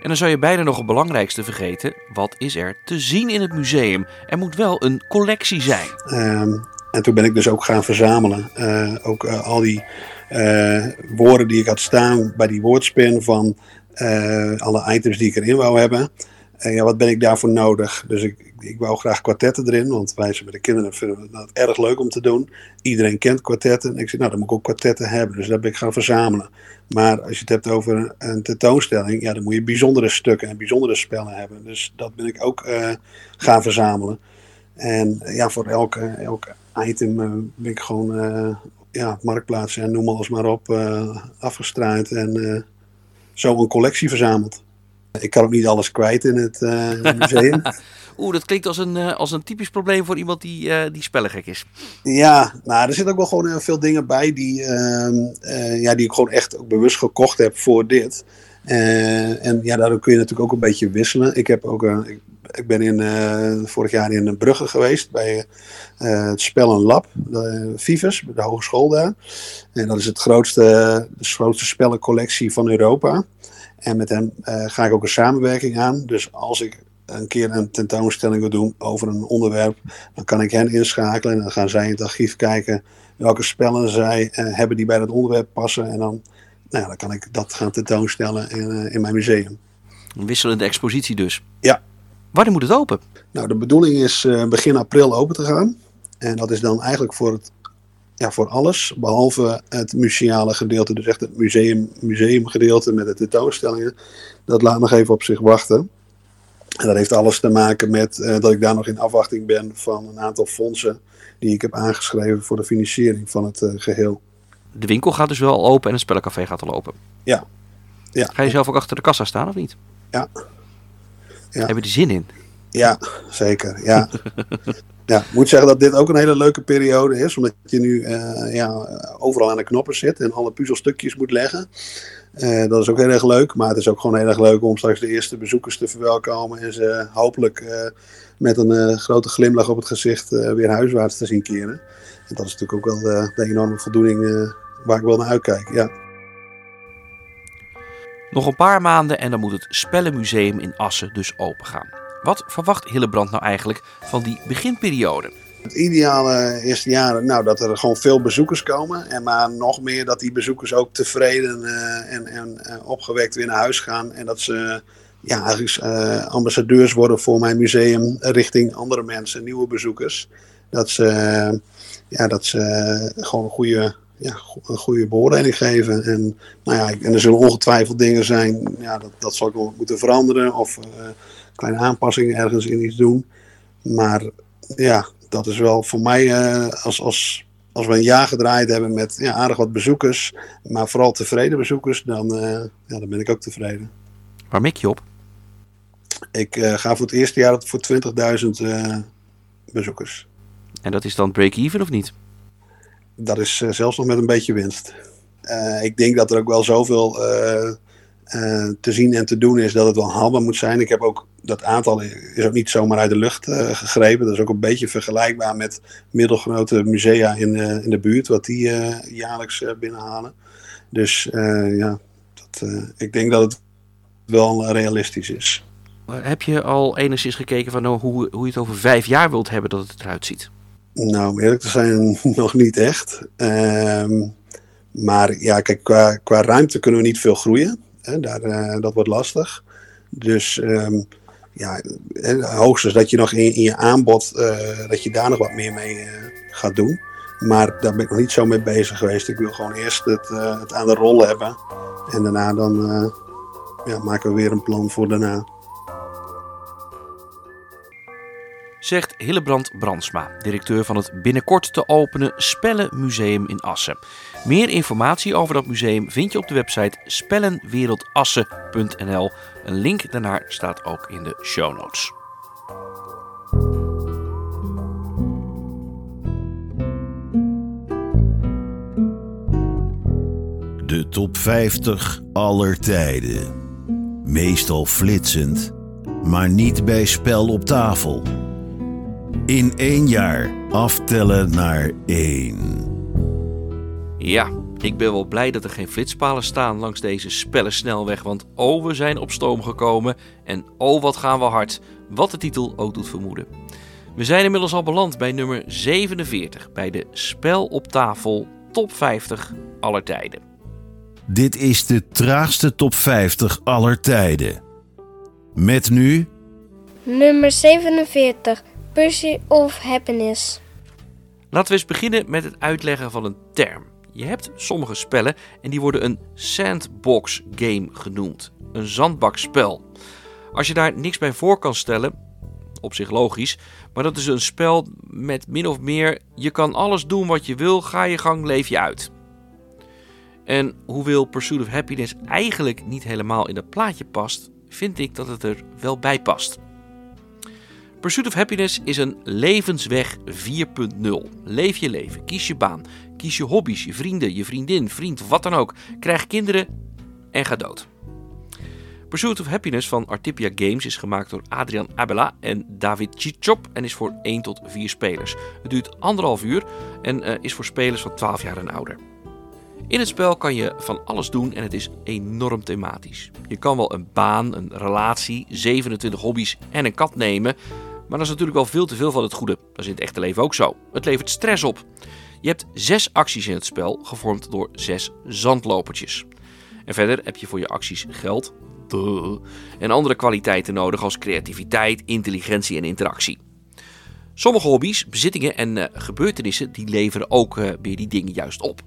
En dan zou je bijna nog het belangrijkste vergeten. Wat is er te zien in het museum? Er moet wel een collectie zijn. Um, en toen ben ik dus ook gaan verzamelen. Uh, ook uh, al die uh, woorden die ik had staan bij die woordspin van alle items die ik erin wou hebben. ja, wat ben ik daarvoor nodig? Dus ik, ik wou graag kwartetten erin, want wij zijn met de kinderen vinden dat erg leuk om te doen. Iedereen kent kwartetten. En ik zei, nou, dan moet ik ook kwartetten hebben. Dus dat ben ik gaan verzamelen. Maar als je het hebt over een tentoonstelling, ja, dan moet je bijzondere stukken en bijzondere spellen hebben. Dus dat ben ik ook gaan verzamelen. En ja, voor elke, elke item uh, ben ik gewoon uh, ja, marktplaats en noem alles maar op uh, afgestruind en zo een collectie verzameld. Ik kan ook niet alles kwijt in het museum. Oeh, dat klinkt als een, als een typisch probleem voor iemand die, die spellengek is. Ja, nou, er zitten ook wel gewoon heel veel dingen bij die, ehm, ja, die ik gewoon echt ook bewust gekocht heb voor dit. en ja, daardoor kun je natuurlijk ook een beetje wisselen. Ik heb ook, ik ik ben in, uh, vorig jaar in Brugge geweest bij uh, het Spel en Lab, de Vives, de hogeschool daar. En dat is het grootste, de grootste spellencollectie van Europa. En met hen uh, ga ik ook een samenwerking aan. Dus als ik een keer een tentoonstelling wil doen over een onderwerp, dan kan ik hen inschakelen en dan gaan zij in het archief kijken welke spellen zij hebben die bij dat onderwerp passen. En dan, nou dan kan ik dat gaan tentoonstellen in, in mijn museum. Een wisselende expositie dus. Ja, Wanneer moet het open? Nou, de bedoeling is uh, begin april open te gaan. En dat is dan eigenlijk voor, het, ja, voor alles, behalve het museale gedeelte, dus echt het museum, museumgedeelte met de tentoonstellingen. Dat laat nog even op zich wachten. En dat heeft alles te maken met uh, dat ik daar nog in afwachting ben van een aantal fondsen die ik heb aangeschreven voor de financiering van het uh, geheel. De winkel gaat dus wel open en het spellencafé gaat al open? Ja. ja. Ga je zelf ook achter de kassa staan of niet? Ja. Ja. Hebben die zin in? Ja, zeker. Ja. ja, ik moet zeggen dat dit ook een hele leuke periode is. Omdat je nu uh, ja, overal aan de knoppen zit en alle puzzelstukjes moet leggen. Uh, dat is ook heel erg leuk. Maar het is ook gewoon heel erg leuk om straks de eerste bezoekers te verwelkomen. En ze hopelijk uh, met een grote glimlach op het gezicht weer huiswaarts te zien keren. En dat is natuurlijk ook wel de, de enorme voldoening waar ik wel naar uitkijk. Ja. Nog een paar maanden en dan moet het Spellenmuseum in Assen dus opengaan. Wat verwacht Hillebrand nou eigenlijk van die beginperiode? Het ideale is ja, nou, dat er gewoon veel bezoekers komen. En maar nog meer dat die bezoekers ook tevreden uh, en, en uh, opgewekt weer naar huis gaan. En dat ze ja, uh, ambassadeurs worden voor mijn museum richting andere mensen, nieuwe bezoekers. Dat ze, ja, dat ze gewoon een goede, ja, een goede beoordeling geven. En, nou ja, en er zullen ongetwijfeld dingen zijn, ja, dat, dat zal ik wel moeten veranderen. Of kleine aanpassingen ergens in iets doen. Maar ja, dat is wel voor mij, uh, als, als, als we een jaar gedraaid hebben met ja, aardig wat bezoekers, maar vooral tevreden bezoekers, dan, uh, ja, dan ben ik ook tevreden. Waar mik je op? Ik uh, ga voor het eerste jaar voor 20.000 bezoekers. En dat is dan break-even of niet? Dat is zelfs nog met een beetje winst. ik denk dat er ook wel zoveel te zien en te doen is dat het wel haalbaar moet zijn. Ik heb ook dat aantal is ook niet zomaar uit de lucht gegrepen. Dat is ook een beetje vergelijkbaar met middelgrote musea in, in de buurt, wat die jaarlijks binnenhalen. Dus ja, dat, ik denk dat het wel realistisch is. Heb je al enigszins gekeken van nou, hoe, hoe je het over vijf jaar wilt hebben dat het eruit ziet? Nou, om eerlijk te zijn, nog niet echt. Ehm, maar ja, kijk, qua, qua ruimte kunnen we niet veel groeien. Hè? Daar, dat wordt lastig. Dus um, ja, hoogstens dat je nog in, in je aanbod, uh, dat je daar nog wat meer mee uh, gaat doen. Maar daar ben ik nog niet zo mee bezig geweest. Ik wil gewoon eerst het, het aan de rol hebben. En daarna dan ja, maken we weer een plan voor daarna. Zegt Hillebrand Brandsma, directeur van het binnenkort te openen Spellenmuseum in Assen. Meer informatie over dat museum vind je op de website spellenwereldassen.nl. Een link daarnaar staat ook in de show notes. De top 50 aller tijden. Meestal flitsend, maar niet bij spel op tafel. In één jaar aftellen naar één. Ja, ik ben wel blij dat er geen flitspalen staan langs deze spellensnelweg, want oh, we zijn op stoom gekomen en oh, wat gaan we hard, wat de titel ook doet vermoeden. We zijn inmiddels al beland bij nummer 47, bij de Spel op tafel top 50 aller tijden. Dit is de traagste top 50 aller tijden. Met nu... Nummer 47, Pursuit of Happiness. Laten we eens beginnen met het uitleggen van een term. Je hebt sommige spellen en die worden een sandbox game genoemd. Een zandbakspel. Als je daar niks bij voor kan stellen, op zich logisch, maar dat is een spel met min of meer je kan alles doen wat je wil, ga je gang, leef je uit. En hoewel Pursuit of Happiness eigenlijk niet helemaal in het plaatje past, vind ik dat het er wel bij past. Pursuit of Happiness is een levensweg 4.0. Leef je leven, kies je baan, kies je hobby's, je vrienden, je vriendin, vriend wat dan ook. Krijg kinderen en ga dood. Pursuit of Happiness van Artipia Games is gemaakt door Adrian Abela en David Chichop en is voor 1 tot 4 spelers. Het duurt anderhalf uur en uh, is voor spelers van 12 jaar en ouder. In het spel kan je van alles doen en het is enorm thematisch. Je kan wel een baan, een relatie, 27 hobby's en een kat nemen, maar dat is natuurlijk wel veel te veel van het goede. Dat is in het echte leven ook zo. Het levert stress op. Je hebt zes acties in het spel, gevormd door zes zandlopertjes. En verder heb je voor je acties geld en andere kwaliteiten nodig als creativiteit, intelligentie en interactie. Sommige hobby's, bezittingen en uh, gebeurtenissen die leveren ook uh, weer die dingen juist op.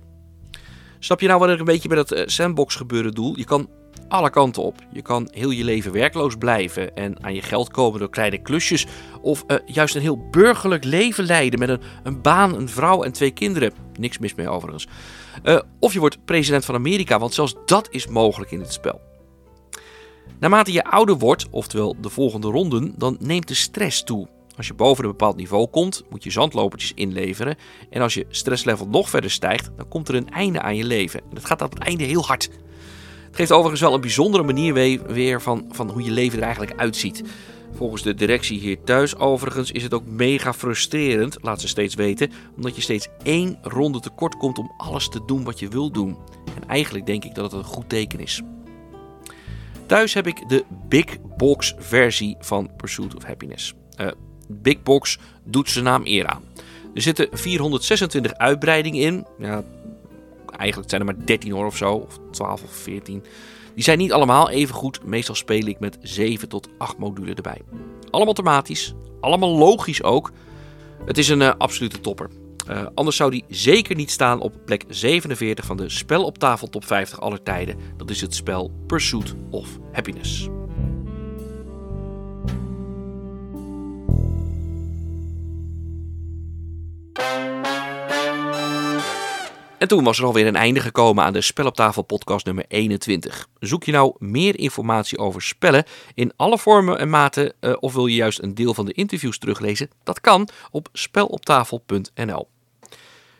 Snap je nou wat ik een beetje bij dat uh, sandbox gebeuren doel? Je kan alle kanten op. Je kan heel je leven werkloos blijven en aan je geld komen door kleine klusjes. Of uh, juist een heel burgerlijk leven leiden met een, een, baan, een vrouw en twee kinderen. Niks mis mee overigens. Uh, of je wordt president van Amerika, want zelfs dat is mogelijk in het spel. Naarmate je ouder wordt, oftewel de volgende ronden, dan neemt de stress toe. Als je boven een bepaald niveau komt, moet je zandlopertjes inleveren. En als je stresslevel nog verder stijgt, dan komt er een einde aan je leven. En dat gaat aan het einde heel hard. Het geeft overigens wel een bijzondere manier weer van, van hoe je leven er eigenlijk uitziet. Volgens de directie hier thuis overigens is het ook mega frustrerend, laat ze steeds weten, omdat je steeds één ronde tekort komt om alles te doen wat je wil doen. En eigenlijk denk ik dat het een goed teken is. Thuis heb ik de Big Box versie van Pursuit of Happiness. Uh, Big Box doet zijn naam eer aan. Er zitten 426 uitbreidingen in. Ja, eigenlijk zijn er maar 13 hoor of zo, of 12 of 14. Die zijn niet allemaal even goed. Meestal speel ik met 7 tot 8 modulen erbij. Allemaal thematisch, allemaal logisch ook. Het is een uh, absolute topper. Uh, anders zou die zeker niet staan op plek 47 van de spel op tafel top 50 aller tijden. Dat is het spel Pursuit of Happiness. En toen was er alweer een einde gekomen aan de Spel op tafel podcast nummer 21. Zoek je nou meer informatie over spellen in alle vormen en maten uh, of wil je juist een deel van de interviews teruglezen? Dat kan op speloptafel.nl.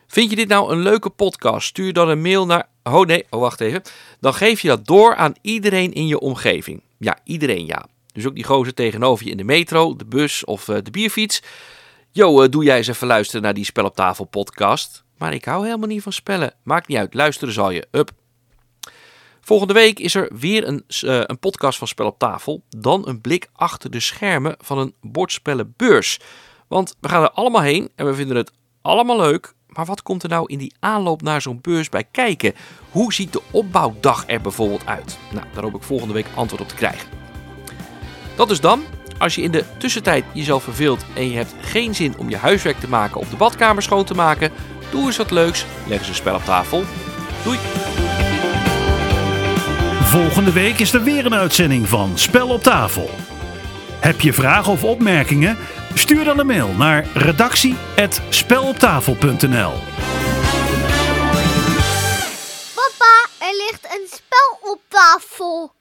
Vind je dit nou een leuke podcast? Stuur dan een mail naar. Oh nee, oh wacht even. Dan geef je dat door aan iedereen in je omgeving. Ja, iedereen ja. Dus ook die gozer tegenover je in de metro, de bus of uh, de bierfiets. Jo, uh, doe jij eens even luisteren naar die Spel op tafel podcast. Maar ik hou helemaal niet van spellen. Maakt niet uit, luisteren zal je. Up. Volgende week is er weer een, uh, een podcast van Spel op tafel. Dan een blik achter de schermen van een bordspellenbeurs. Want we gaan er allemaal heen en we vinden het allemaal leuk. Maar wat komt er nou in die aanloop naar zo'n beurs bij kijken? Hoe ziet de opbouwdag er bijvoorbeeld uit? Nou, daar hoop ik volgende week antwoord op te krijgen. Dat is dan. Als je in de tussentijd jezelf verveelt en je hebt geen zin om je huiswerk te maken of de badkamer schoon te maken, doe eens wat leuks, leg eens een spel op tafel. Doei! Volgende week is er weer een uitzending van Spel op tafel. Heb je vragen of opmerkingen? Stuur dan een mail naar redactie@speloptafel.nl. Papa, er ligt een spel op tafel.